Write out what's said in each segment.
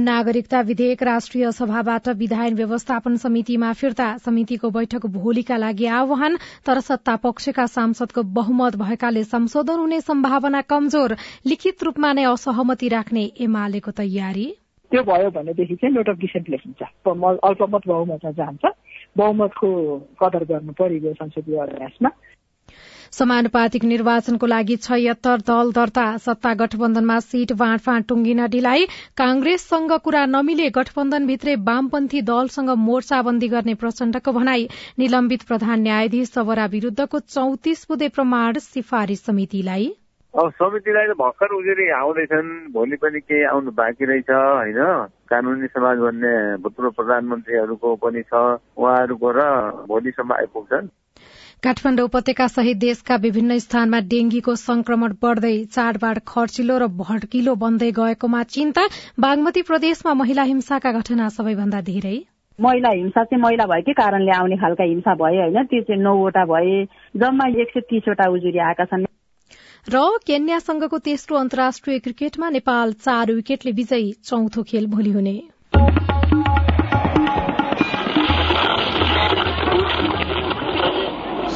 नागरिकता विधेयक राष्ट्रिय सभाबाट विधायन व्यवस्थापन समितिमा फिर्ता समितिको बैठक भोलिका लागि आह्वान तर सत्ता पक्षका सांसदको बहुमत भएकाले संशोधन हुने सम्भावना कमजोर लिखित रूपमा नै असहमति राख्ने एमालेको तयारी। त्यो भयो भनेदेखि चाहिँ नोट अफ डिसेन्टलेस हुन्छ अल्पमत बहुमतमा जान्छ। बहुमतको कदर गर्नु परिगयो संसदीय अभ्यासमा। समानुपातिक निर्वाचनको लागि छयत्तर दल दर्ता। सत्ता गठबन्धनमा सीट बाँडफाँड टुंगिन ढिलाइ कांग्रेससँग कुरा नमिले गठबन्धनभित्रै वामपन्थी दलसँग मोर्चाबन्दी गर्ने प्रचण्डको भनाई। निलम्बित प्रधान न्यायाधीश सबरा विरूद्धको चौतिस बुधे प्रमाण सिफारिश समितिलाई। अब समितिलाई त भर्खर उजुरी आउँदैछन्। भोलि पनि केही आउनु बाँकी रहेछ होइन? कानुनी समाज भन्ने भूतपूर्व प्रधानमन्त्रीहरूको पनि छ उहाँहरूको र भोलिसम्म आइपुग्छन्। काठमाडौँ उपत्यका सहित देशका विभिन्न स्थानमा डेंगीको संक्रमण बढ़दै चाडबाड खर्चिलो र भड्किलो बन्दै गएकोमा चिन्ता। बागमती प्रदेशमा महिला हिंसाका घटना सबैभन्दा धेरै। महिला हिंसा चाहिँ महिला भएकै कारणले आउने खालका हिंसा भए होइन? त्यो चाहिँ नौवटा भए। जम्मा एक सय तीसवटा उजुरी आएका छन्। र केन्यासँगको तेस्रो अन्तर्राष्ट्रिय क्रिकेटमा नेपाल चार विकेटले विजयी चौथो खेल भोलि हुने।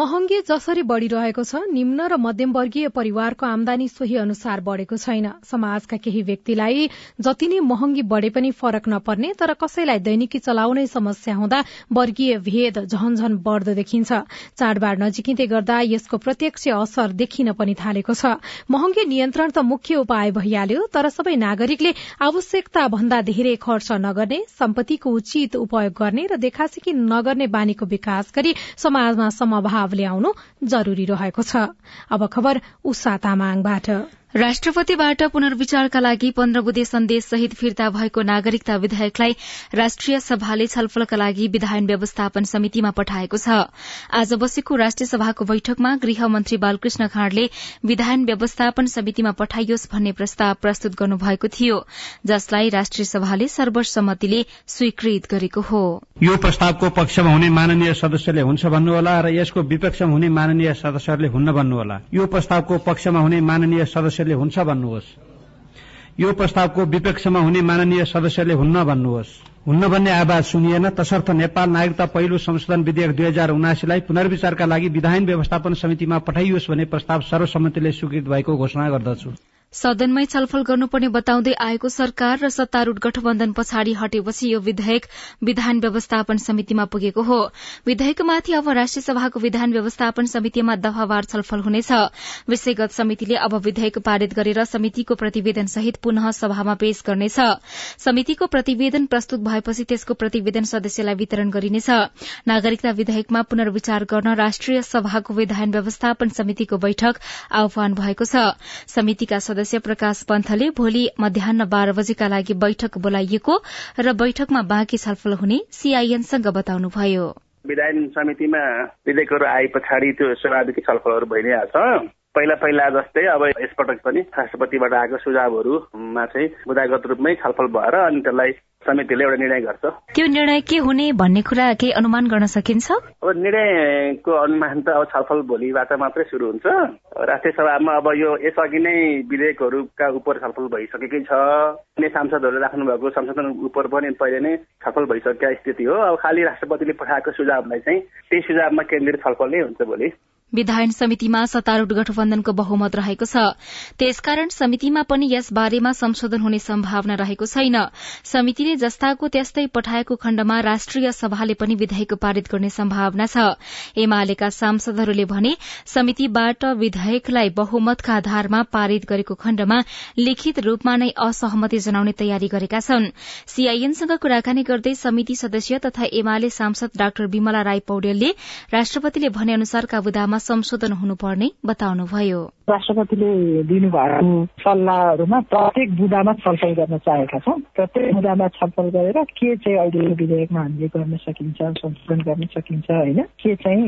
महँगी जसरी बढ़िरहेको छ निम्न र मध्यमवर्गीय परिवारको आमदानी सोही अनुसार बढ़ेको छैन। समाजका केही व्यक्तिलाई जति नै महँगी बढ़े पनि फरक नपर्ने तर कसैलाई दैनिकी चलाउनै समस्या हुँदा वर्गीय भेद झन बढ़दो देखिन्छ। चाडबाड नजिकिँदै गर्दा यसको प्रत्यक्ष असर देखिन पनि थालेको छ। महँगी नियन्त्रण त मुख्य उपाय भइहाल्यो तर सबै नागरिकले आवश्यकता भन्दा धेरै खर्च नगर्ने सम्पत्तिको उचित उपयोग गर्ने र देखासेखी नगर्ने बानीको विकास गरी समाजमा समभाव ल्याउनु जरूरी रहेको छ। अब खबर उषा तामाङबाट। राष्ट्रपतिबाट पुनर्विचारका लागि पन्ध्र बुधे सन्देश सहित फिर्ता भएको नागरिकता विधेयकलाई राष्ट्रिय सभाले छलफलका लागि विधायन व्यवस्थापन समितिमा पठाएको छ। आज बसेको राष्ट्रिय सभाको बैठकमा गृहमन्त्री बालकृष्ण खाँडले विधायन व्यवस्थापन समितिमा पठाइयोस् भन्ने प्रस्ताव प्रस्तुत गर्नुभएको थियो जसलाई राष्ट्रिय सभाले सर्वसम्मतिले स्वीकृत गरेको हो। यो प्रस्तावको पक्षमा हुने माननीय सदस्यले हुन्छ भन्नुहोला र यसको विपक्षमा हुने माननीय सदस्यहरूले हुन्न भन्नुहोला। यो प्रस्तावको पक्षमा हुने माननीय सदस्य सदस्यले हुन्छ भन्नुहोस्। यो प्रस्तावको विपक्षमा हुने माननीय सदस्यले हुन्न भन्नुहोस्। हुन्न भन्ने आवाज सुनिएन। तसर्थ नेपाल नागरिकता पहिलो संशोधन विधेयक दुई हजार उनासीलाई पुनर्विचारका लागि विधायन व्यवस्थापन समितिमा पठाइयोस् भन्ने प्रस्ताव सर्वसम्मतिले स्वीकृत भएको घोषणा गर्दछु। सदनमै छलफल गर्नुपर्ने बताउँदै आएको सरकार र सत्तारूढ़ गठबन्धन पछाडि हटेपछि यो विधेयक विधान व्यवस्थापन समितिमा पुगेको हो। विधेयकमाथि अब राष्ट्रिय सभाको विधान व्यवस्थापन समितिमा दफावार छलफल हुनेछ। विषयगत समितिले अब विधेयक पारित गरेर समितिको प्रतिवेदन सहित पुनः सभामा पेश गर्नेछ। समितिको प्रतिवेदन प्रस्तुत भएपछि त्यसको प्रतिवेदन सदस्यलाई वितरण गरिनेछ। नागरिकता विधेयकमा पुनर्विचार गर्न राष्ट्रिय सभाको विधान व्यवस्थापन समितिको बैठक आह्वान भएको छ। समितिका सदस्य प्रकाश पन्थले भोलि मध्याह बाह्र बजेका लागि बैठक बोलाइएको र बैठकमा बाँकी छलफल हुने सीआईएनसँग बताउनुभयो। विधायन समितिमा विधेयकहरू आए पछाडि त्यो स्वाभाविक छलफलहरू भइ नै हाल्छ पहिला पहिला जस्तै अब यसपटक पनि राष्ट्रपतिबाट आएको सुझावहरूमा चाहिँ मुद्दागत रूपमै छलफल भएर अनि त्यसलाई समितिले एउटा निर्णय गर्छ। त्यो निर्णय के हुने भन्ने कुरा केही अनुमान गर्न सकिन्छ? अब निर्णयको अनुमान त अब छलफल भोलिबाट मात्रै सुरु हुन्छ। राष्ट्रिय सभामा अब यो यसअघि नै विधेयकहरूका उप छलफल भइसकेकै छ। अन्य सांसदहरूले राख्नु भएको संशोधन उप पनि पहिले नै छलफल भइसकेका स्थिति हो। अब खालि राष्ट्रपतिले पठाएको सुझावलाई चाहिँ त्यही सुझावमा केन्द्रित छलफल नै हुन्छ भोलि। विधायन समितिमा सत्तारूढ़ गठबन्धनको बहुमत रहेको छ। त्यसकारण समितिमा पनि यस बारेमा संशोधन हुने सम्भावना रहेको छैन। समितिले जस्ताको त्यस्तै पठाएको खण्डमा राष्ट्रिय सभाले पनि विधेयक पारित गर्ने सम्भावना छ। एमालेका सांसदहरूले भने समितिबाट विधेयकलाई बहुमतका आधारमा पारित गरेको खण्डमा लिखित रूपमा नै असहमति जनाउने तयारी गरेका छन्। सीआईएनसँग कुराकानी गर्दै समिति सदस्य तथा एमाले सांसद डाक्टर विमला राई पौडेलले राष्ट्रपतिले भने अनुसारका बुदामा संशोधन हुनुपर्ने बताउनुभयो। राष्ट्रपतिले दिनुभएको सल्लाहहरूमा प्रत्येक बुदामा छलफल गर्न चाहेका छौँ। प्रत्येक बुदामा छलफल गरेर के चाहिँ अहिले विधेयकमा हामीले गर्न सकिन्छ संशोधन गर्न सकिन्छ होइन? के चाहिँ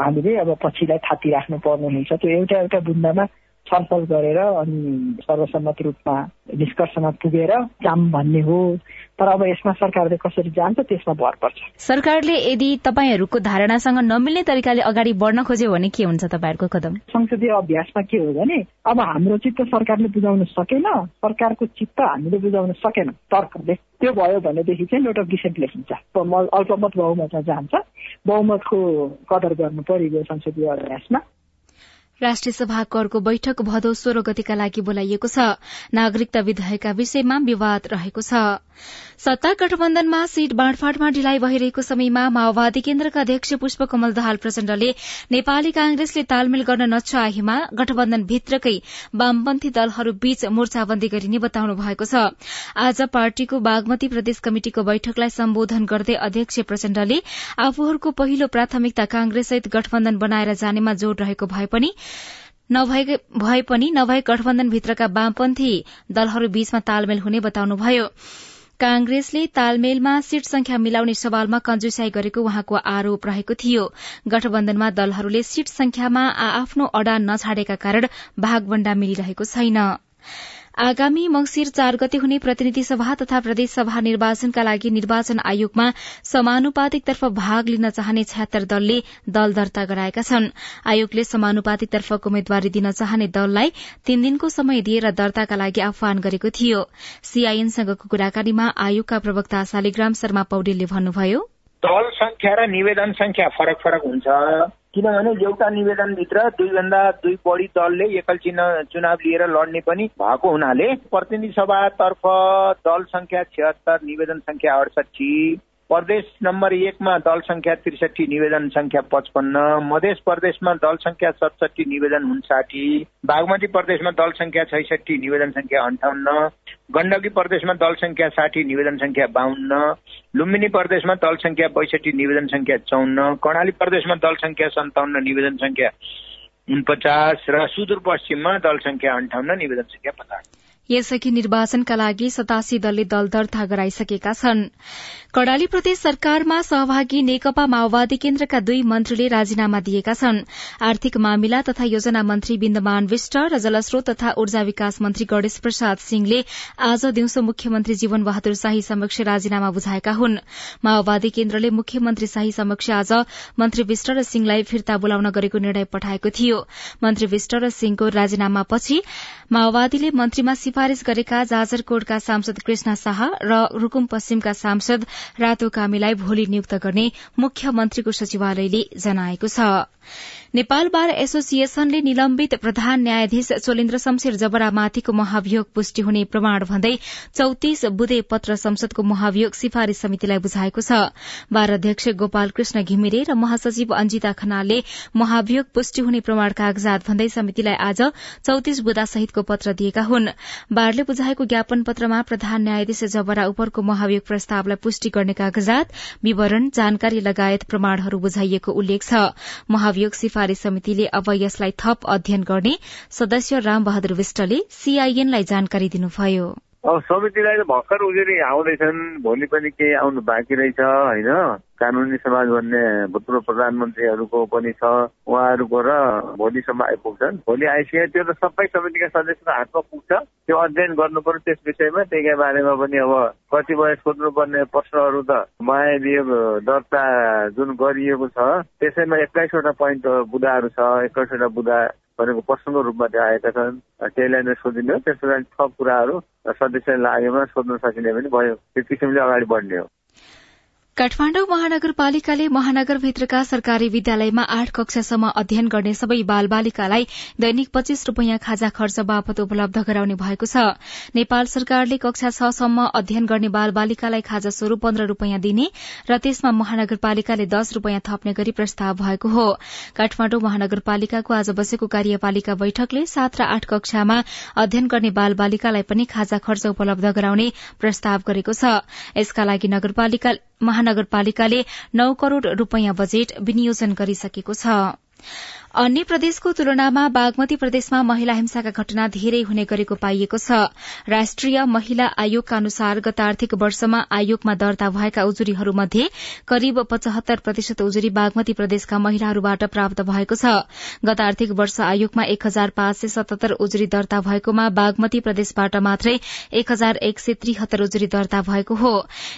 हामीले अब पछिलाई थाती राख्नु पर्ने त्यो एउटा एउटा बुन्दामा छलफल गरेर अनि सर्वसम्मत रूपमा निष्कर्षमा पुगेर काम भन्ने हो। तर अब यसमा सरकारले कसरी जान्छ त्यसमा भर पर्छ। सरकारले यदि तपाईँहरूको धारणासँग नमिल्ने तरिकाले अगाडि बढ्न खोज्यो भने के हुन्छ तपाईँहरूको कदम? संसदीय अभ्यासमा के हो भने अब हाम्रो चित्त सरकारले बुझाउन सकेन सरकारको चित्त हामीले बुझाउन सकेन तर्कले। त्यो भयो भनेदेखि चाहिँ नोट अफ डिसेन्ट लेखिन्छ अल्पमत बहुमतमा जान्छ। बहुमतको कदर गर्नु परिगयो संसदीय अभ्यासमा। राष्ट्रिय सभा करको बैठक भदौ सोह्र गतिका लागि बोलाइएको छ। नागरिकता विधेयकका विषयमा विवाद रहेको छ। सत्ता गठबन्धनमा सीट बाँडफाँडमा ढिलाइ भइरहेको समयमा माओवादी केन्द्रका अध्यक्ष पुष्पकमल दाहाल प्रचण्डले नेपाली कांग्रेसले तालमेल गर्न नचाहेमा गठबन्धनभित्रकै वामपन्थी दलहरू बीच मोर्चाबन्दी गरिने बताउनु भएको छ। आज पार्टीको बागमती प्रदेश कमिटिको बैठकलाई सम्बोधन गर्दै अध्यक्ष प्रचण्डले आफूहरूको पहिलो प्राथमिकता कांग्रेससहित गठबन्धन बनाएर जानेमा जोड़ रहेको भए पनि भए पनि नभए गठबन्धनभित्रका वामपन्थी दलहरू बीचमा तालमेल हुने बताउनुभयो। कांग्रेसले तालमेलमा सीट संख्या मिलाउने सवालमा कञ्जुसाई गरेको उहाँको आरोप रहेको थियो। गठबन्धनमा दलहरूले सीट संख्यामा आफ्नो अडान नछाडेका कारण भागवण्डा मिलिरहेको छैन। आगामी मंगिर चार गते हुने प्रतिनिधि सभा तथा प्रदेश सभा निर्वाचनका लागि निर्वाचन आयोगमा समानुपातिकतर्फ भाग लिन चाहने छयत्तर दलले दल दर्ता गराएका छन्। आयोगले समानुपातिकतर्फको उम्मेद्वारी दिन चाहने दललाई तीन दिनको समय दिएर दर्ताका लागि आह्वान गरेको थियो। सीआईएनसँगको कुराकानीमा आयोगका प्रवक्ता शालिग्राम शर्मा पौडेलले भन्नुभयो दल संख्या र निवेदन संख्या फरक फरक हुन्छ। किनभने एउटा निवेदनभित्र दुईभन्दा दुई बढी दलले एकल चिन्ह चुनाव लिएर लड्ने पनि भएको हुनाले प्रतिनिधि सभातर्फ दल संख्या छिहत्तर निवेदन संख्या अडसठी प्रदेश नम्बर एकमा दल संख्या त्रिसठी निवेदन संख्या पचपन्न मध्य प्रदेशमा दल संख्या सतसठी निवेदन उन्साठी बागमती प्रदेशमा दल संख्या छैसठी निवेदन संख्या अन्ठाउन्न गण्डकी प्रदेशमा दल संख्या साठी निवेदन संख्या बाहन्न लुम्बिनी प्रदेशमा दल संख्या बैसठी निवेदन संख्या चौन्न कर्णाली प्रदेशमा दल संख्या सन्ताउन्न निवेदन संख्या उनपचास र सुदूरपश्चिममा दल संख्या अन्ठाउन्न निवेदन संख्या पचास। यसअघि निर्वाचनका लागि सतासी दलले दल दर्ता गराइसकेका छन्। कडाली प्रदेश सरकारमा सहभागी नेकपा माओवादी केन्द्रका दुई मन्त्रीले राजीनामा दिएका छन्। आर्थिक मामिला तथा योजना मन्त्री विन्दमान विष्ट र जलस्रोत तथा ऊर्जा विकास मन्त्री गणेश प्रसाद सिंहले आज दिउँसो मुख्यमन्त्री जीवन बहादुर शाही समक्ष राजीनामा बुझाएका हुन्। माओवादी केन्द्रले मुख्यमन्त्री शाही समक्ष आज मन्त्री विष्ट र सिंहलाई फिर्ता बोलाउन गरेको निर्णय पठाएको थियो। मन्त्री विष्ट र सिंहको राजीनामापछि माओवादीले मन्त्रीमा सिफारिश गरेका जाजरकोटका सांसद कृष्ण शाह र रूकुम पश्चिमका सांसद रातो कामीलाई भोलि नियुक्त गर्ने मुख्यमन्त्रीको सचिवालयले जनाएको छ। नेपाल बार एसोसिएशनले निलम्बित प्रधान न्यायाधीश चोलेन्द्र शमशेर जबरामाथिको महाभियोग पुष्टि हुने प्रमाण भन्दै चौतिस बुधे पत्र संसदको महाभियोग सिफारिश समितिलाई बुझाएको छ। बार अध्यक्ष गोपाल कृष्ण घिमिरे र महासचिव अंजिता खनालले महाभियोग पुष्टि हुने प्रमाण कागजात भन्दै समितिलाई आज चौतिस बुदा सहितको पत्र दिएका हुन्। बारले बुझाएको ज्ञापन पत्रमा प्रधान न्यायाधीश जबरा उपरको महाभियोग प्रस्तावलाई पुष्टि गर्ने कागजात विवरण जानकारी लगायत प्रमाणहरू बुझाइएको उल्लेख छ। महाभियोग सिफारिश समितिले अब यसलाई थप अध्ययन गर्ने सदस्य राम बहादुर विष्टले सीआईएनलाई जानकारी दिनुभयो। अब समितिलाई त भर्खर उजुरी आउँदैछन्। भोलि पनि केही आउनु बाँकी रहेछ होइन? कानुनी समाज भन्ने भूतपूर्व प्रधानमन्त्रीहरूको पनि छ उहाँहरूको र भोलिसम्म आइपुग्छन्। भोलि आइसके त्यो त सबै समितिका सदस्यको हातमा पुग्छ। त्यो अध्ययन गर्नु पर्यो त्यस विषयमा। त्यही बारेमा पनि अब कतिपय सोध्नुपर्ने प्रश्नहरू त मायावीय दर्ता जुन गरिएको छ त्यसैमा एक्काइसवटा पोइन्ट बुदाहरू छ एक्काइसवटा बुदा भनेको प्रश्नको रूपमा त्यो आएका छन्। त्यहीलाई नै सोधिने हो त्यसो थप कुराहरू सदस्य लागेमा सोध्न सकिने पनि भयो। त्यो किसिमले अगाडि बढ्ने हो। काठमाडौँ महानगरपालिकाले महानगरभित्रका सरकारी विद्यालयमा आठ कक्षासम्म अध्ययन गर्ने सबै बाल बालिकालाई दैनिक पच्चीस रूपियाँ खाजा खर्च बापत उपलब्ध गराउने भएको छ। नेपाल सरकारले कक्षा छसम्म अध्ययन गर्ने बाल बालिकालाई खाजा स्वरूप पन्ध्र रूपियाँ दिने र त्यसमा महानगरपालिकाले दश रूपियाँ थप्ने गरी प्रस्ताव भएको हो। काठमाडौँ महानगरपालिकाको आज बसेको कार्यपालिका बैठकले सात र आठ कक्षामा अध्ययन गर्ने बाल बालिकालाई पनि खाजा खर्च उपलब्ध गराउने प्रस्ताव गरेको छ। यसका लागि नगरपालिका महानगरपालिकाले नौ करोड़ रूपियाँ बजेट विनियोजन गरिसकेको छ। अन्य प्रदेशको तुलनामा बागमती प्रदेशमा महिला हिंसाका घटना धेरै हुने गरेको पाइएको छ। राष्ट्रिय महिला आयोगका अनुसार गत आर्थिक वर्षमा आयोगमा दर्ता भएका उजुरीहरूमध्ये करिब पचहत्तर प्रतिशत उजुरी बागमती प्रदेशका महिलाहरूबाट प्राप्त भएको छ। गत आर्थिक वर्ष आयोगमा एक हजार पाँच सय सतहत्तर उजुरी दर्ता भएकोमा बागमती प्रदेशबाट मात्रै एक हजार एक सय त्रिहत्तर उजुरी दर्ता भएको हो।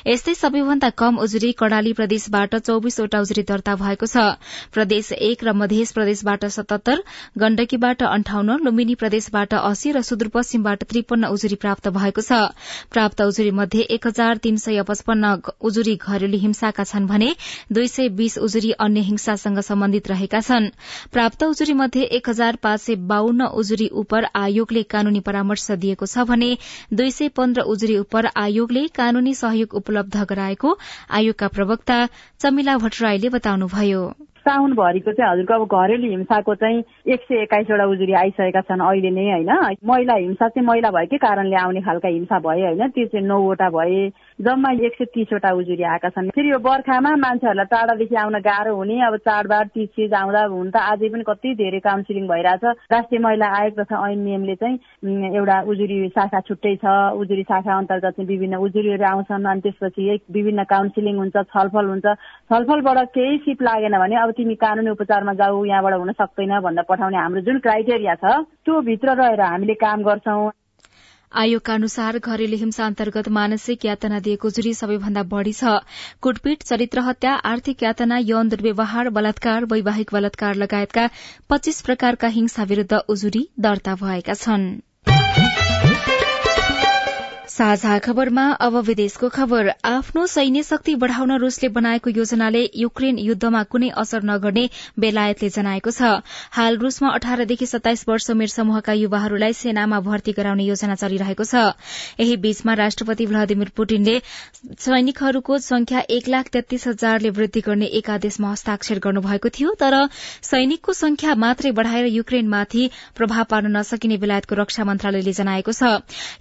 यस्तै सबैभन्दा कम उजुरी कड़ाली प्रदेशबाट चौविसवटा उजुरी दर्ता भएको छ। प्रदेश एक र मध्य प्रदेश बाट सतहत्तर गण्डकीबाट अन्ठाउन्न लुम्बिनी प्रदेशबाट अस्सी र सुदूरपश्चिमबाट त्रिपन्न उजुरी प्राप्त भएको छ। प्राप्त उजुरी मध्ये एक हजार तीन सय पचपन्न उजुरी घरेलु हिंसाका छन् भने दुई सय बीस उजुरी अन्य हिंसासँग सम्बन्धित रहेका छन्। प्राप्त उजुरी मध्ये एक हजार पाँच सय बाहन्न उजुरी उप आयोगले कानूनी परामर्श दिएको छ भने दुई सय पन्ध्र उजुरी उप आयोगले कानूनी सहयोग उपलब्ध गराएको आयोगका प्रवक्ता चमिला भट्टराईले बताउनुभयो। साउनभरिको चाहिँ हजुरको अब घरेलु हिंसाको चाहिँ एक सय एक्काइसवटा उजुरी आइसकेका छन् अहिले नै होइन? महिला हिंसा चाहिँ महिला भएकै कारणले आउने खालका हिंसा भए होइन? त्यो चाहिँ नौवटा भए जम्मा एक सय तिसवटा उजुरी आएका छन्। फेरि यो बर्खामा मान्छेहरूलाई टाढादेखि आउन गाह्रो हुने अब चाडबाड चिज चिज आउँदा हुन त अझै पनि कति धेरै काउन्सिलिङ भइरहेछ। राष्ट्रिय महिला आयोग तथा ऐन नियमले चाहिँ एउटा उजुरी शाखा छुट्टै छ। उजुरी शाखा अन्तर्गत चाहिँ विभिन्न उजुरीहरू आउँछन् अनि त्यसपछि विभिन्न काउन्सिलिङ हुन्छ छलफल हुन्छ। छलफलबाट केही सिप लागेन भने अब तिमी कानुनी उपचारमा जाऊ यहाँबाट हुन सक्दैन भनेर पठाउने हाम्रो जुन क्राइटेरिया छ त्यो भित्र रहेर हामीले काम गर्छौं। आयोगका अनुसार घरेलु हिंसा अन्तर्गत मानसिक यातना दिएको जुरी सबैभन्दा बढ़ी छ। कुटपिट चरित्र हत्या आर्थिक यातना यौन दुर्व्यवहार बलात्कार वैवाहिक बलात्कार लगायतका पच्चीस प्रकारका हिंसा विरूद्ध उजुरी दर्ता भएका छनृ। साझा खबरमा अब विदेशको खबर। आफ्नो सैन्य शक्ति बढ़ाउन रूसले बनाएको योजनाले युक्रेन युद्धमा कुनै असर नगर्ने बेलायतले जनाएको छ। हाल रूसमा अठारदेखि सत्ताइस वर्ष उमेर समूहका युवाहरूलाई सेनामा भर्ती गराउने योजना चलिरहेको छ। यही बीचमा राष्ट्रपति भ्लादिमिर पुटिनले सैनिकहरूको संख्या एक लाख तेत्तीस हजारले वृद्धि गर्ने एक आदेशमा हस्ताक्षर गर्नुभएको थियो तर सैनिकको संख्या मात्रै बढ़ाएर युक्रेनमाथि प्रभाव पार्न नसकिने बेलायतको रक्षा मन्त्रालयले जनाएको छ।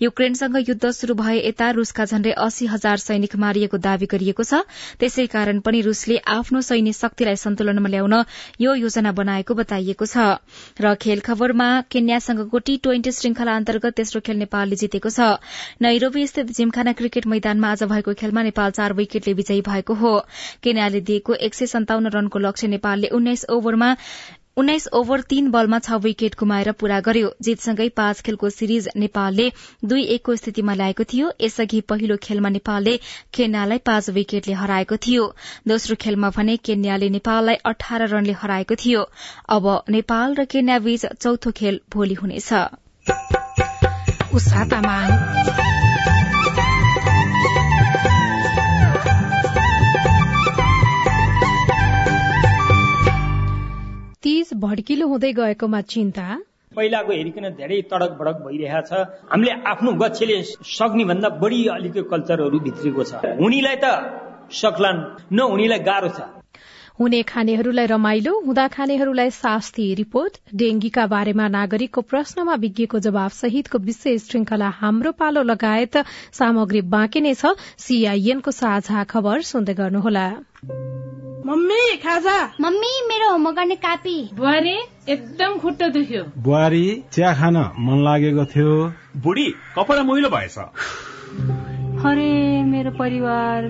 युक्रेनसँग युद्ध शुरू भए यता रूसका झण्डै अस्सी हजार सैनिक मारिएको दावी गरिएको छ। त्यसै कारण पनि रूसले आफ्नो सैन्य शक्तिलाई सन्तुलनमा ल्याउन यो योजना बनाएको बताइएको छ। र खेल खबरमा केन्यासँगको टी ट्वेन्टी श्रृंखला अन्तर्गत तेस्रो खेल नेपालले जितेको छ। नैरोबी स्थित जिमखाना क्रिकेट मैदानमा आज भएको खेलमा नेपाल चार विकेटले विजयी भएको हो। केन्याले दिएको एक सय सन्ताउन्न रनको लक्ष्य नेपालले उन्नाइस ओभरमा उन्नाइस ओभर तीन बलमा छ विकेट गुमाएर पूरा गर्यो। जीतसँगै पाँच खेलको सिरिज नेपालले दुई एकको स्थितिमा ल्याएको थियो। यसअघि पहिलो खेलमा नेपालले केन्यालाई पाँच विकेटले हराएको थियो। दोस्रो खेलमा भने केन्याले नेपाललाई अठार रनले हराएको थियो। अब नेपाल र केन्या बीच चौथो खेल भोलि हुनेछ। तीज भड्किलो हुँदै गएकोमा चिन्ता। पहिलाको हेरिकन धेरै तडक भडक भइरहेछ हामीले आफ्नो गच्छेले सक्ने भन्दा बढी अलिक कल्चरहरू भित्रिएको छ। हुनेलाई त सक्लान् नहुनेलाई गाह्रो छ। हुने खानेहरूलाई रमाइलो हुँदा खानेहरूलाई शास्ति रिपोर्ट डेंगीका बारेमा नागरिकको प्रश्नमा विज्ञको जवाब सहितको विशेष श्रृंखला हाम्रो पालो लगायत सामग्री बाँकी नै छ। सीआईएनको साझा खबर सुन्दै गर्नुहोला। मम्मी खाजा? मम्मी मेरो होमवर्क गर्ने कापी। बुहारी एकदम खुट्टा दुख्यो। बुहारी चिया खान मन लागेको थियो। बुढी कपडा मैलो भएछ। अरे मेरो परिवार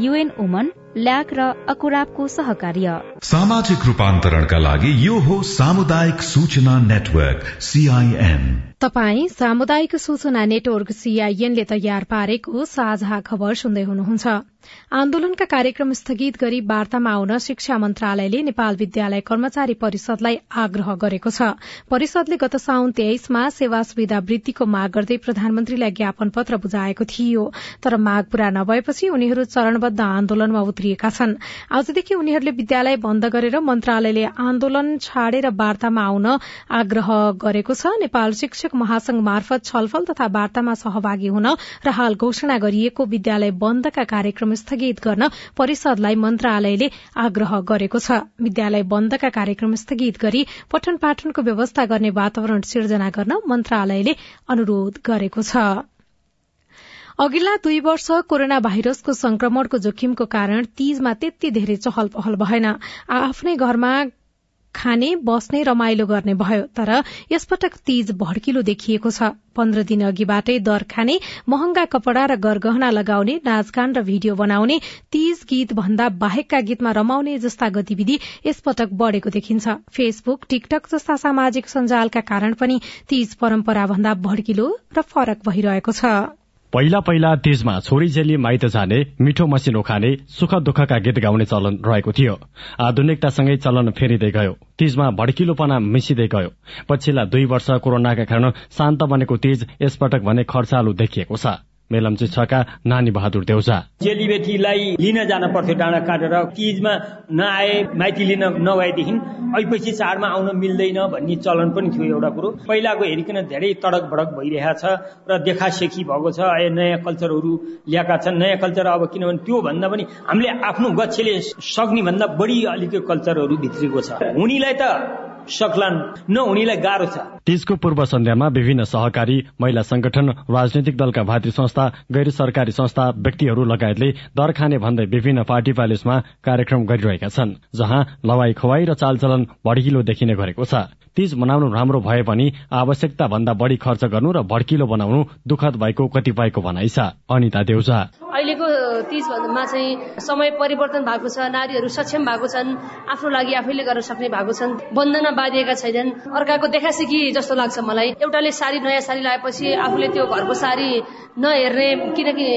युएन वुमन ल्याक र अकुराबको सहकार्य। सामाजिक रूपान्तरणका लागि यो हो सामुदायिक सूचना नेटवर्क सीआईएन तपाई सामुदायिक सूचना नेटवर्क सीआईएनले तयार पारेको साझा खबर सुन्दै हुनुहुन्छ। आन्दोलनका कार्यक्रम स्थगित गरी वार्तामा आउन शिक्षा मन्त्रालयले नेपाल विद्यालय कर्मचारी परिषदलाई आग्रह गरेको छ। परिषदले गत साउन तेइसमा सेवा सुविधा वृद्धिको माग गर्दै प्रधानमन्त्रीलाई ज्ञापन पत्र बुझाएको थियो। तर माग पूरा नभएपछि उनीहरू चरणबद्ध आन्दोलनमा उत्रिएका छन्। आजदेखि उनीहरूले विद्यालय बन्द गरेर मन्त्रालयले आन्दोलन छाडेर वार्तामा आउन आग्रह गरेको छ। नेपाल शिक्षक महासंघ मार्फत छलफल तथा वार्तामा सहभागी हुन र हाल घोषणा गरिएको विद्यालय बन्दका कार्यक्रम स्थगित गर्न परिषदलाई मन्त्रालयले आग्रह गरेको छ। विद्यालय बन्दका कार्यक्रम स्थगित गरी पठन पाठनको व्यवस्था गर्ने वातावरण सिर्जना गर्न मन्त्रालयले अनुरोध गरेको छ। अघिल्ला दुई वर्ष कोरोना भाइरसको संक्रमणको जोखिमको कारण तीजमा त्यति धेरै चहल पहल भएन। आफ्नै घरमा खाने बस्ने रमाइलो गर्ने भयो तर यसपटक तीज भड्किलो देखिएको छ। पन्ध्र दिन अघिबाटै दर खाने महँगा कपड़ा र गरगहना लगाउने नाचगान र भिडियो बनाउने तीज गीत भन्दा बाहेकका गीतमा रमाउने जस्ता गतिविधि यसपटक बढ़ेको देखिन्छ। फेसबुक टिकटक जस्ता सामाजिक सञ्जालका कारण पनि तीज परम्परा भन्दा भड्किलो र फरक भइरहेको छ। पहिला पहिला तीजमा छोरी चेली माइत जाने मिठो मसिनो खाने सुख दुःखका गीत गाउने चलन रहेको थियो। आधुनिकतासँगै चलन फेरिँदै गयो। तीजमा भड्किलोपना मिसिँदै गयो। पछिल्ला दुई वर्ष कोरोनाका कारण शान्त बनेको तीज यसपटक भने खर्चालु देखिएको छ। मेलम्ची छका नानी बहादुर देउजा। चेलीबेटीलाई लिन जान पर्थ्यो डाँडा काटेर। तिजमा नआए माइती लिन नभएदेखि ऐपछि चाडमा आउन मिल्दैन भन्ने चलन पनि थियो एउटा कुरो। पहिलाको हेरिकन धेरै तडक भडक भइरहेको छ र देखासेखी भएको छ। नयाँ कल्चरहरू ल्याएका छन्। नयाँ कल्चर अब किनभने त्यो भन्दा पनि हामीले आफ्नो गच्छेले सक्ने भन्दा बढी अलिकति कल्चरहरू भित्रिएको छ। उनीलाई त सक्लान् नहुनेलाई गाह्रो छ। तीजको पूर्व सन्ध्यामा विभिन्न सहकारी महिला संगठन राजनैतिक दलका भातृ संस्था गैर सरकारी संस्था व्यक्तिहरू लगायतले दर खाने भन्दै विभिन्न पार्टी प्यालेसमा कार्यक्रम गरिरहेका छन् जहाँ लवाई खुवाई र चालचलन भड्किलो देखिने गरेको छ। तीज मनाउनु राम्रो भए पनि आवश्यकता भन्दा बढी खर्च गर्नु र भड्किलो बनाउनु दुखद भएको कतिपयको भनाइ छ। अनिता देउजा। अहिलेको तिजमा चाहिँ समय परिवर्तन भएको छ नारीहरू सक्षम भएको छन् आफ्नो लागि आफैले गर्न सक्ने भएको छन् बन्धनमा बाँधिएका छैनन्। अर्काको देखासेखी जस्तो लाग्छ मलाई। एउटाले साडी नयाँ साडी लगाएपछि आफूले त्यो घरको साडी नहेर्ने किनकि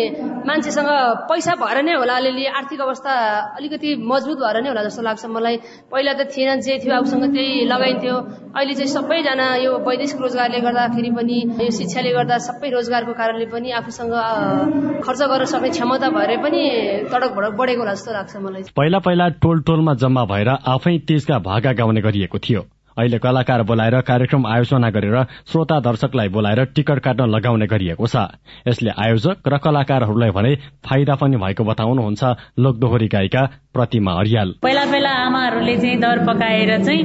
मान्छेसँग पैसा भएर नै होला अलिअलि आर्थिक अवस्था अलिकति मजबुत भएर नै होला जस्तो लाग्छ मलाई। पहिला त थिएन जे थियो आफूसँग त्यही लगाइन्थ्यो। अहिले चाहिँ सबैजना यो वैदेशिक रोजगारले गर्दाखेरि पनि यो शिक्षाले गर्दा सबै रोजगारको कारणले पनि आफूसँग खर्च गर्न सक्ने क्षमता भएर पनि तडक भडक बढेको जस्तो लाग्छ मलाई। पहिला पहिला टोल टोलमा जम्मा भएर आफै तीजका भागा गाउने गरिएको थियो। अहिले कलाकार बोलाएर कार्यक्रम आयोजना गरेर श्रोता दर्शकलाई बोलाएर टिकट काट्न लगाउने गरिएको छ। यसले आयोजक र कलाकारहरूलाई भने फाइदा पनि भएको बताउनुहुन्छ लोकदोहोरी गायिका प्रतिमा अरियाल। पहिला पहिला आमाहरूले चाहिँ दर पकाएर चाहिँ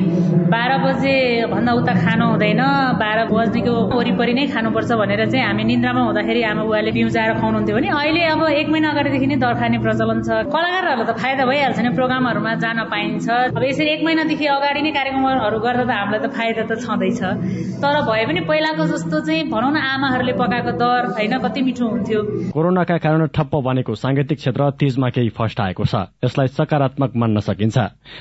बाह्र बजे भन्दा उता खानु हुँदैन बाह्र बजीको वरिपरि नै खानुपर्छ भनेर चाहिँ हामी निन्द्रामा हुँदाखेरि आमा बुवाले पिउजाएर खुवाउनुहुन्थ्यो भने अहिले अब एक महिना अगाडिदेखि नै दर खाने प्रचलन छ। कलाकारहरूलाई त फाइदा भइहाल्छ नि प्रोग्रामहरूमा जान पाइन्छ। अब यसरी एक महिनादेखि अगाडि नै कार्यक्रमहरू त हामीलाई त फाइदा त छँदैछ। तर भए पनि पहिलाको जस्तो चाहिँ भनौँ न आमाहरूले पकाएको दर होइन कति मिठो हुन्थ्यो। कोरोनाका कारण ठप्प बनेको सांगीतिक क्षेत्र तीजमा केही फस्ट आएको छ। यसलाई सकारात्मक मान्न सकिन्छ।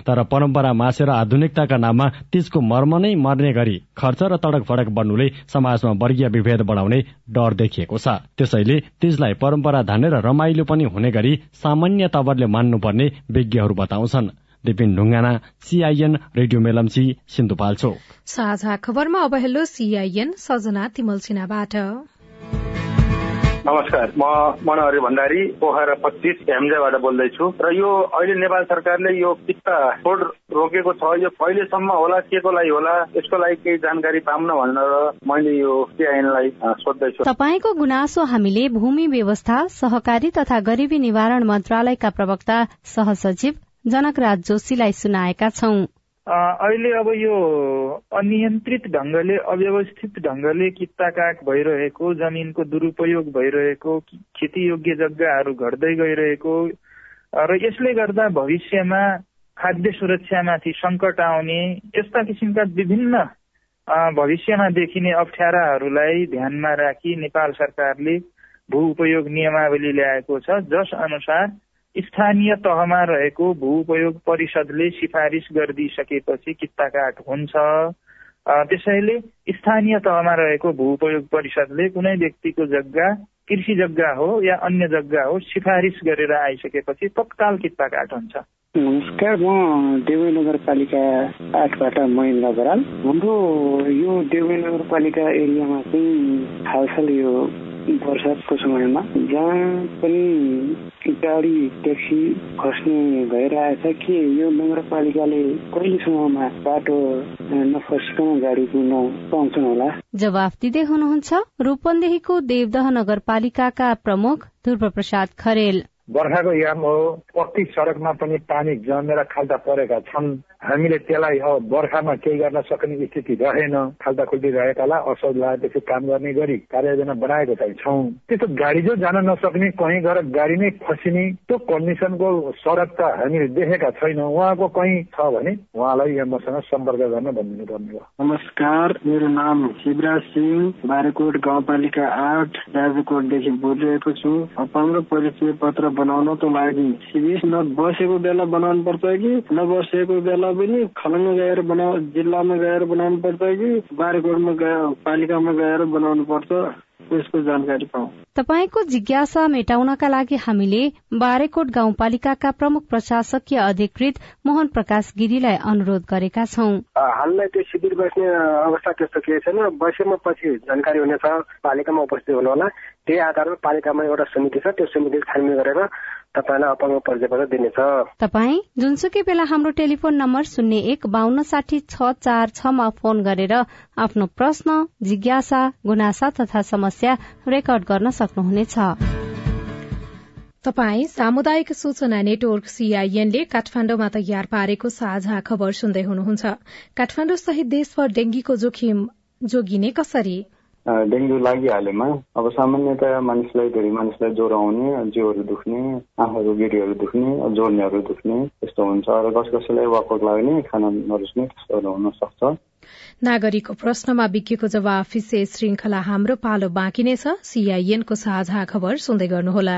तर परम्परा मासेर आधुनिकताका नाममा तीजको मर्म नै मर्ने गरी खर्च र तडक फडक बन्नुले समाजमा वर्गीय विभेद बढाउने डर देखिएको छ। त्यसैले तीजलाई परम्परा धानेर रमाइलो पनि हुने गरी सामान्य तवरले मान्नुपर्ने विज्ञहरू बताउँछन्। दिपिन ढुङ्गाना सीआईएन रेडियो मेलम्ची सिन्धुपाल्चोक साझा खबरमा अब हेलो सीआईएन सजना तिमल सिन्हाबाट। नमस्कार म मनहरी भण्डारी पोखरा पच्चिस हेम्जाबाट बोल्दैछु। र यो अहिले नेपाल सरकारले यो पित्ता छोड रोकेको छ यो कहिलेसम्म होला के को लागि होला यसको लागि केही जानकारी पाउन भनेर मैले यो सिआइएनलाई सोध्दैछु। तपाईँको गुनासो हामीले भूमि व्यवस्था सहकारी तथा गरिबी निवारण मन्त्रालयका प्रवक्ता सहसचिव जनकराज जोशीलाई सुनाएका छौं। अहिले अब यो अनियन्त्रित ढङ्गले अव्यवस्थित ढङ्गले कित्ता काट भइरहेको जमिनको दुरुपयोग भइरहेको खेतीयोग्य जग्गाहरू घट्दै गइरहेको र यसले गर्दा भविष्यमा खाद्य सुरक्षामाथि सङ्कट आउने यस्ता किसिमका विभिन्न भविष्यमा देखिने अप्ठ्याराहरूलाई ध्यानमा राखी नेपाल सरकारले भू उपयोग नियमावली ल्याएको छ जस अनुसार स्थानीय तहमा रहेको भू उपयोग परिषदले सिफारिस गरिदिइसकेपछि कित्ताकाट हुन्छ। त्यसैले स्थानीय तहमा रहेको भू उपयोग परिषदले कुनै व्यक्तिको जग्गा कृषि जग्गा हो या अन्य जग्गा हो सिफारिस गरेर आइसकेपछि तत्काल कित्ताकाट हुन्छ। नमस्कार म देवै नगरपालिका आठबाट महेन्द्र बराल। हाम्रो यो देवै नगरपालिका एरियामा चाहिँ हालसाल यो वर्षाको समयमा जहाँ पनि गाडी ट्याक्सी खस्ने भएर आएछ के यो नगरपालिकाले कहिलेसम्ममा बाटो नफसिकन गाडी कुद्न पाउँछन् होला? जवाफ दिँदै हुनुहुन्छ रूपन्देहीको देवदह नगरपालिकाका प्रमुख ध्रुव प्रसाद खरेल। बर्खाको याम हो प्रति सडकमा पनि पानी जमेर खाल्टा परेका छन्। हामीले त्यसलाई अब बर्खामा केही गर्न सक्ने स्थिति रहेन। खाल्टा खुल्टी रहेकालाई असोज लागेपछि काम गर्ने गरी कार्ययोजना बनाएको चाहिँ छौँ। त्यस्तो गाडी जो जान नसक्ने कहीँ गएर गाडी नै फसिने त्यो कन्डिसनको सडक त हामीले देखेका छैनौँ। उहाँको कहीँ छ भने उहाँलाई यहाँ मसँग सम्पर्क गर्न भनिदिनु पर्ने हो। नमस्कार मेरो नाम शिवराज सिंह बारेकोट गाउँपालिका आठ राजाकोटदेखि बोलिरहेको छु। पन्ध्र परिचय पत्र बनाउनको लागि सिबिस न बसेको बेला बनाउनु पर्छ कि नबसेको बेला पनि खलङ्ग गएर बनाउ जिल्लामा गएर बनाउनु पर्छ कि बारेकोटमा गएर पालिकामा गएर बनाउनु पर्छ? यसको जानकारी पाऊ। तपाईँको जिज्ञासा मेटाउनका लागि हामीले बारेकोट गाउँपालिकाका प्रमुख प्रशासकीय अधिकृत मोहन प्रकाश गिरीलाई अनुरोध गरेका छौं। हाललाई त्यो शिविर बस्ने अवस्था त्यस्तो केही छैन। बसेमा पछि जानकारी हुनेछ पालिकामा उपस्थित हुनुहोला। त्यही आधारमा पालिकामा एउटा समिति छ। त्यो समितिले छानबिन गरेर तपाईँलाई अपाङ्ग परिचय दिनेछ तपाईँ जुनसुकै बेला हाम्रो टेलिफोन नम्बर शून्य एक बान्न साठी छ चार छमा फोन गरेर आफ्नो प्रश्न जिज्ञासा गुनासा तथा समस्या रेकर्ड गर्न सक्नुहुनेछ। तपाई सामुदायिक सूचना नेटवर्क सीआईएनले काठमाण्डुमा तयार पारेको साझा खबर सुन्दै हुनुहुन्छ। काठमाण्डु सहित देशभर डेंगीको जोखिम जोगिने कसरी? डेङ्गु लागिहालेमा अब सामान्यतया मानिसलाई धेरै मानिसलाई ज्वरो आउने जिउहरू दुख्ने आँखाको गिरीहरू दुख्ने जोर्नीहरू दुख्ने त्यस्तो हुन्छ। र कस कसैलाई वाकवाक लाग्ने खाना नरुच्ने त्यस्तोहरू हुन सक्छ नागरिकको प्रश्नमा विज्ञको जवाफ श्रृंखला हाम्रो पालो बाँकी नै छ। सीआईएनको साझा खबर सुन्दै गर्नुहोला।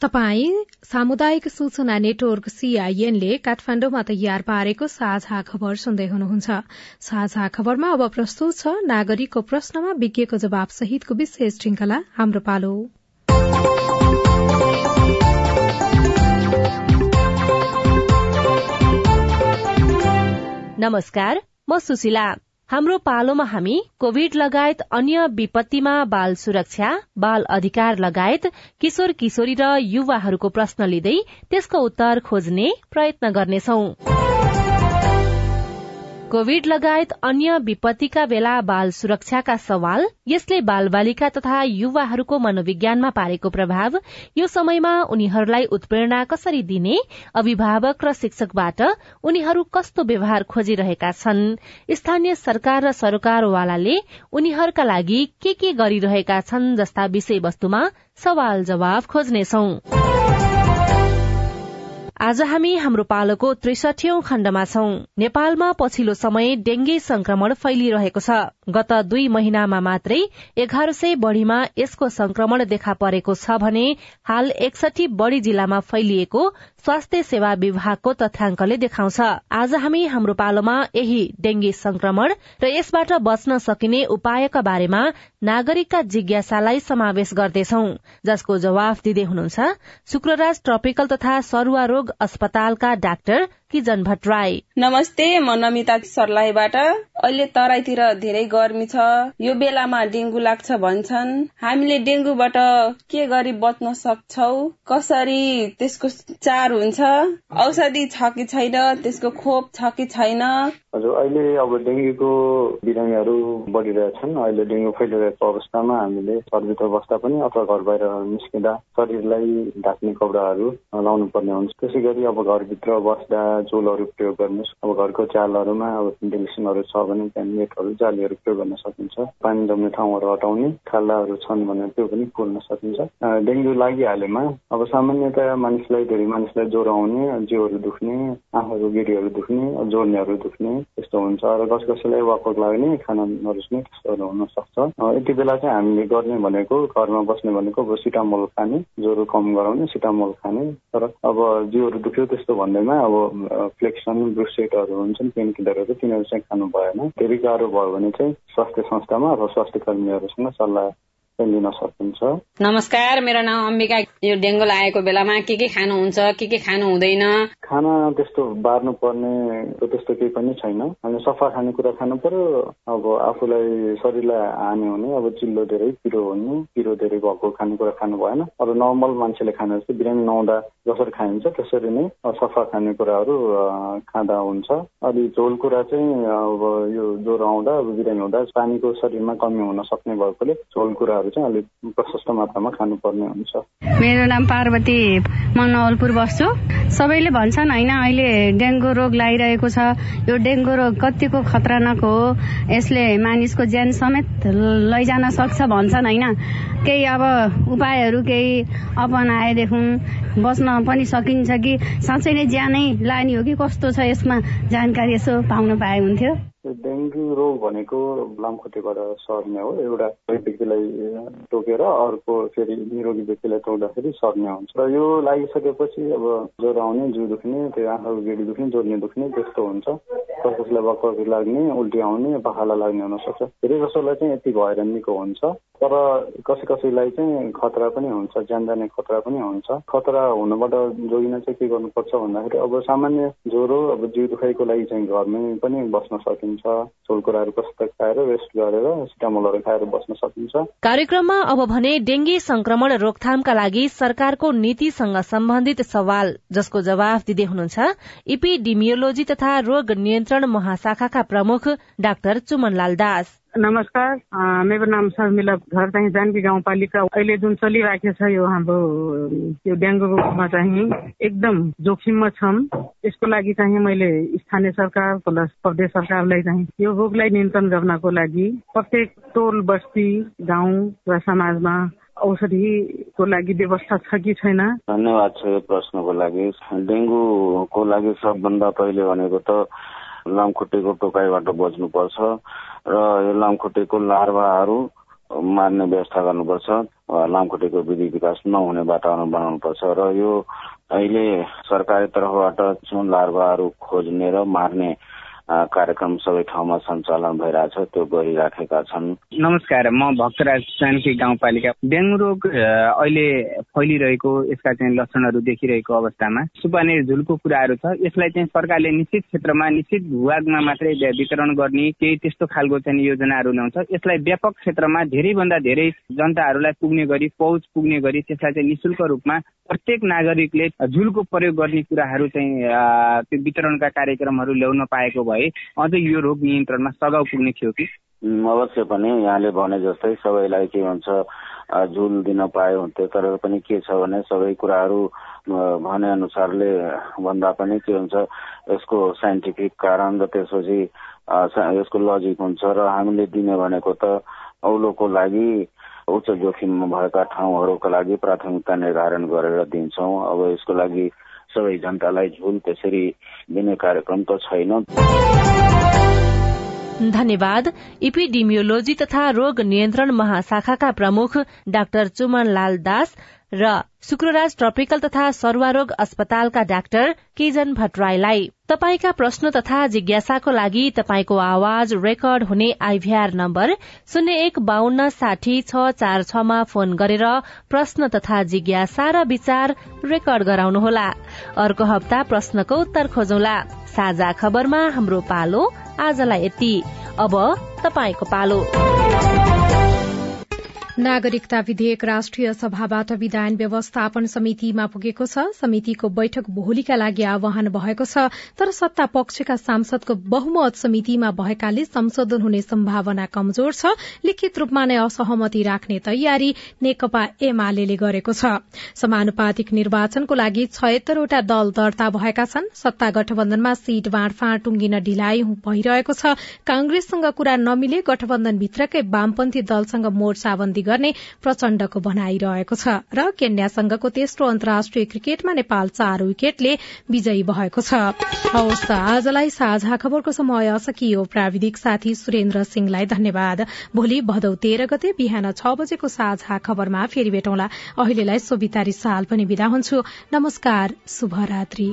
तपाई सामुदायिक सूचना नेटवर्क सीआईएनले काठमाण्डुमा तयार पारेको साझा खबर सुन्दै हुनुहुन्छ। साझा खबरमा अब प्रस्तुत छ नागरिकको प्रश्नमा विज्ञको जवाब सहितको विशेष श्रृंखला हाम्रो पालो। नमस्कार म सुशीला। हाम्रो पालोमा हामी कोविड लगायत अन्य विपत्तिमा बाल सुरक्षा बाल अधिकार लगायत किशोर किशोरी र युवाहरूको प्रश्न लिँदै त्यसको उत्तर खोज्ने प्रयत्न गर्नेछौं। कोविड लगायत अन्य विपत्तिका बेला बाल सुरक्षाका सवाल यसले बाल बालिका तथा युवाहरूको मनोविज्ञानमा पारेको प्रभाव यो समयमा उनीहरूलाई उत्प्रेरणा कसरी दिने अभिभावक र शिक्षकबाट उनीहरू कस्तो व्यवहार खोजिरहेका छन् स्थानीय सरकार र सरोकारवालाले उनीहरूका लागि के के गरिरहेका छन् जस्ता विषयवस्तुमा सवाल जवाब खोज्नेछौं। आज हामी हाम्रो पालोको त्रिसठीौं खण्डमा छौं। नेपालमा पछिल्लो समय डेंगी संक्रमण फैलिरहेको छ। गत दुई महिनामा मात्रै एघार सय बढ़ीमा यसको संक्रमण देखा परेको छ भने हाल एकसठी बढ़ी जिल्लामा फैलिएको स्वास्थ्य सेवा विभागको तथ्याङ्कले देखाउँछ। आज हामी हाम्रो पालोमा यही डेंगी संक्रमण र यसबाट बच्न सकिने उपायका बारेमा नागरिकका जिज्ञासालाई समावेश गर्दैछौ। जसको जवाफ दिँदै हुनुहुन्छ शुक्रराज ट्रपिकल तथा सरुवा रोग अस्पतालका डाक्टर किजन भट्टराई नमस्ते म नमिता सर्लाहीबाट। अहिले तराईतिर धेरै गर्मी छ। यो बेलामा डेङ्गु लाग्छ भन्छन्। हामीले डेङ्गुबाट के गरी बच्न सक्छौ? कसरी त्यसको चार हुन्छ? औषधि छ कि छैन? त्यसको खोप छ कि छैन? हजुर अहिले अब डेङ्गुको बिरामीहरू बढिरहेछन् अहिले डेङ्गु फैलिरहेको अवस्थामा हामीले घरभित्र बस्दा पनि अथवा घर बाहिर निस्किँदा शरीरलाई ढाक्ने कपडाहरू लाउनु पर्ने हुन्छ। त्यसै गरी अब घरभित्र बस्दा झोलहरू प्रयोग गर्नुहोस् अब घरको चालहरूमा अब भेन्टिलेसनहरू छ भने त्यहाँ नेटहरू जालीहरू प्रयोग गर्न सकिन्छ। पानी जम्ने ठाउँहरू हटाउने खाल्डाहरू छन् भने त्यो पनि खोल्न सकिन्छ। डेङ्गु लागिहालेमा अब सामान्यतया मानिसलाई धेरै मानिसलाई ज्वरो आउने जिउहरू दुख्ने आँखाको गिरीहरू दुख्ने जोर्नेहरू दुख्ने त्यस्तो हुन्छ। र कस कसैलाई वाकवाक लाग्ने खाना नरुच्ने त्यस्तोहरू हुन सक्छ यति बेला चाहिँ हामीले गर्ने भनेको घरमा बस्ने भनेको अब सिटामोल खाने ज्वरो कम गराउने सिटामोल खाने। तर अब जिउहरू दुख्यो त्यस्तो भन्दैमा अब फ्लेक्सन ब्रुसेटहरू हुन्छन् पेन किलरहरू तिनीहरू चाहिँ खानु भएन। धेरै गाह्रो भयो भने चाहिँ स्वास्थ्य संस्थामा अथवा स्वास्थ्य कर्मीहरूसँग सल्लाह लिन सकिन्छ नमस्कार मेरो नाम अम्बिका। यो डेङ्गु लागेको बेलामा के के खानुहुन्छ के के खानु हुँदैन? खाना त्यस्तो बार्नु पर्ने त्यस्तो केही पनि छैन। हामी सफा खानेकुरा खानु पर्यो अब आफूलाई शरीरलाई हानि हुने अब चिल्लो धेरै पिरो हुने पिरो धेरै भएको खानेकुरा खानु भएन। अब नर्मल मान्छेले खाने जस्तो बिरामी नहुँदा जसरी खाइन्छ त्यसरी नै सफा खानेकुराहरू खाँदा हुन्छ। अलि झोल कुरा चाहिँ अब यो ज्वरो आउँदा अब बिरामी हुँदा पानीको शरीरमा कमी हुन सक्ने भएकोले झोल कुराहरू कुराहरू चाहिँ अलिक प्रशस्त मात्रामा खानुपर्ने हुन्छ। मेरो नाम पार्वती म नवलपुर बस्छु। सबैले भन्छन् होइन अहिले डेङ्गु रोग लागिरहेको छ। यो डेङ्गु रोग कतिको खतरनाक हो? यसले मानिसको ज्यान समेत लैजान सक्छ भन्छन् होइन। केही अब उपायहरू केही अपनाएदेखि बस्न पनि सकिन्छ कि साँच्चै नै ज्यानै लाने हो कि कस्तो छ यसमा जानकारी यसो पाउन पाए हुन्थ्यो। डेङ्गु रोग भनेको लामखुट्टेबाट सर्ने हो। एउटा व्यक्तिलाई टोकेर अर्को फेरि निरोगी व्यक्तिलाई टोक्दाखेरि सर्ने हुन्छ। र यो लागिसकेपछि अब ज्वरो आउने जिउ दुख्ने त्यो आँखाको गेडी दुख्ने जोड्ने दुख्ने त्यस्तो हुन्छ। कस कसैलाई बकबकी लाग्ने उल्टी आउने पखाला लाग्ने हुनसक्छ। धेरै जसोलाई चाहिँ यति भएर निको हुन्छ। तर कसै कसैलाई चाहिँ खतरा पनि हुन्छ ज्यान जाने खतरा पनि हुन्छ। खतरा हुनबाट जोगिन चाहिँ के गर्नुपर्छ भन्दाखेरि अब सामान्य ज्वरो अब जिउ दुखाइको लागि चाहिँ घरमै पनि बस्न सकिन्छ। कुराहरू कस्तो खाएर रेस्ट गरेर सिटामोलहरू खाएर बस्न सकिन्छ। कार्यक्रममा अब भने डेंगी संक्रमण रोकथामका लागि सरकारको नीतिसँग सम्बन्धित सवाल जसको जवाफ दिँदै हुनुहुन्छ इपिडिमियोलोजी तथा रोग नियन्त्रण महाशाखाका प्रमुख डाक्टर चुमनलाल दास। नमस्कार मेरो नाम शर्मिला घर चाहिँ जानकी गाउँपालिका। अहिले जुन चलिरहेको छ यो हाम्रो यो डेङ्गु रोगमा चाहिँ एकदम जोखिममा छौँ यसको लागि चाहिँ मैले स्थानीय सरकार प्लस प्रदेश सरकारलाई चाहिँ यो रोगलाई नियन्त्रण गर्नको लागि प्रत्येक टोल बस्ती गाउँ र समाजमा औषधिको लागि व्यवस्था छ कि छैन? धन्यवाद छ यो प्रश्नको लागि। डेङ्गुको लागि सबभन्दा पहिले भनेको त लामखुट्टेको टोकाइबाट बच्नुपर्छ र यो लामखुट्टेको लार्भाहरू मार्ने व्यवस्था गर्नुपर्छ लामखुट्टेको विधि विकास नहुने वातावरण बनाउनुपर्छ र यो अहिले सरकारी तर्फबाट जुन लार्भाहरू खोज्ने र मार्ने कार्यक्रम सबै ठाउँमा सञ्चालन भइरहेछ त्यो गरिराखेका छन्। नमस्कार म भक्तराज जानकी गाउँपालिका डेङ्गु रोग अहिले फैलिरहेको यसका चाहिँ लक्षणहरू देखिरहेको अवस्थामा सुपाने झुलको कुराहरू छ। यसलाई चाहिँ सरकारले निश्चित क्षेत्रमा निश्चित भूभागमा मात्रै वितरण गर्ने केही त्यस्तो खालको चाहिँ योजनाहरू ल्याउँछ। यसलाई व्यापक क्षेत्रमा धेरैभन्दा धेरै जनताहरूलाई पुग्ने गरी पहुँच पुग्ने गरी त्यसलाई चाहिँ निशुल्क रूपमा प्रत्येक नागरिकले झुलको प्रयोग गर्ने कुराहरू चाहिँ त्यो वितरणका कार्यक्रमहरू ल्याउन पाएको भए भए अझै यो रोग नियन्त्रणमा सघाउ पुग्ने थियो कि? अवश्य पनि यहाँले भने जस्तै सबैलाई के भन्छ झुल दिन पाए हुन्थ्यो तर पनि के छ भने सबै कुराहरू भने अनुसारले भन्दा पनि के हुन्छ यसको साइन्टिफिक कारण र त्यसपछि यसको लजिक हुन्छ र हामीले दिने भनेको त औलोको लागि उच्च जोखिममा भएका ठाउँहरूका लागि प्राथमिकता निर्धारण गरेर दिन्छौँ। अब यसको लागि सबै जनतालाई झुल त्यसरी दिने कार्यक्रम त छैन। धन्यवाद। इपिडिमियोलोजी तथा रोग नियन्त्रण महाशाखाका प्रमुख डाक्टर चुमन लाल दास र शुक्रराज ट्रपिकल तथा सरुवारोग अस्पतालका डाक्टर केजन भट्टराईलाई तपाईँका प्रश्न तथा जिज्ञासाको लागि तपाईँको आवाज रेकर्ड हुने आइभीआर नम्बर शून्य एक बान्न साठी छ चार छमा फोन गरेर प्रश्न तथा जिज्ञासा र विचार रेकर्ड गराउनुहोला। अर्को हप्ता प्रश्नको उत्तर खोजौला। साझा खबरमा हाम्रो पालो आजलाई यति। अब पालो। नागरिकता विधेयक राष्ट्रिय सभाबाट विधान व्यवस्थापन समितिमा पुगेको छ। समितिको बैठक भोलिका लागि आह्वान भएको छ। तर सत्ता पक्षका सांसदको बहुमत समितिमा भएकाले संशोधन हुने सम्भावना कमजोर छ। लिखित रूपमा नै असहमति राख्ने तयारी नेकपा एमाले गरेको छ। समानुपातिक निर्वाचनको लागि छयत्तरवटा दल दर्ता भएका छन्। सत्ता गठबन्धनमा सीट बाँडफाँड टुंगिन ढिलाइ भइरहेको छ। कांग्रेससँग कुरा नमिले गठबन्धनभित्रकै वामपन्थी दलसँग मोर्चाबन्दी गर्ने प्रचण्डको भनाइरहेको छ र केन्यासँगको तेस्रो अन्तर्राष्ट्रिय क्रिकेटमा नेपाल चार विकेटले विजयी भएको छ। हवस् आजलाई साझा खबरको समय। सकियो प्राविधिक साथी सुरेन्द्र सिंहलाई धन्यवाद। भोलि भदौ तेह्र गते बिहान छ बजेको साझा खबरमा फेरि भेटौँला। अहिलेलाई सोभितारी साल पनि विदा हुन्छु। नमस्कार शुभरात्री।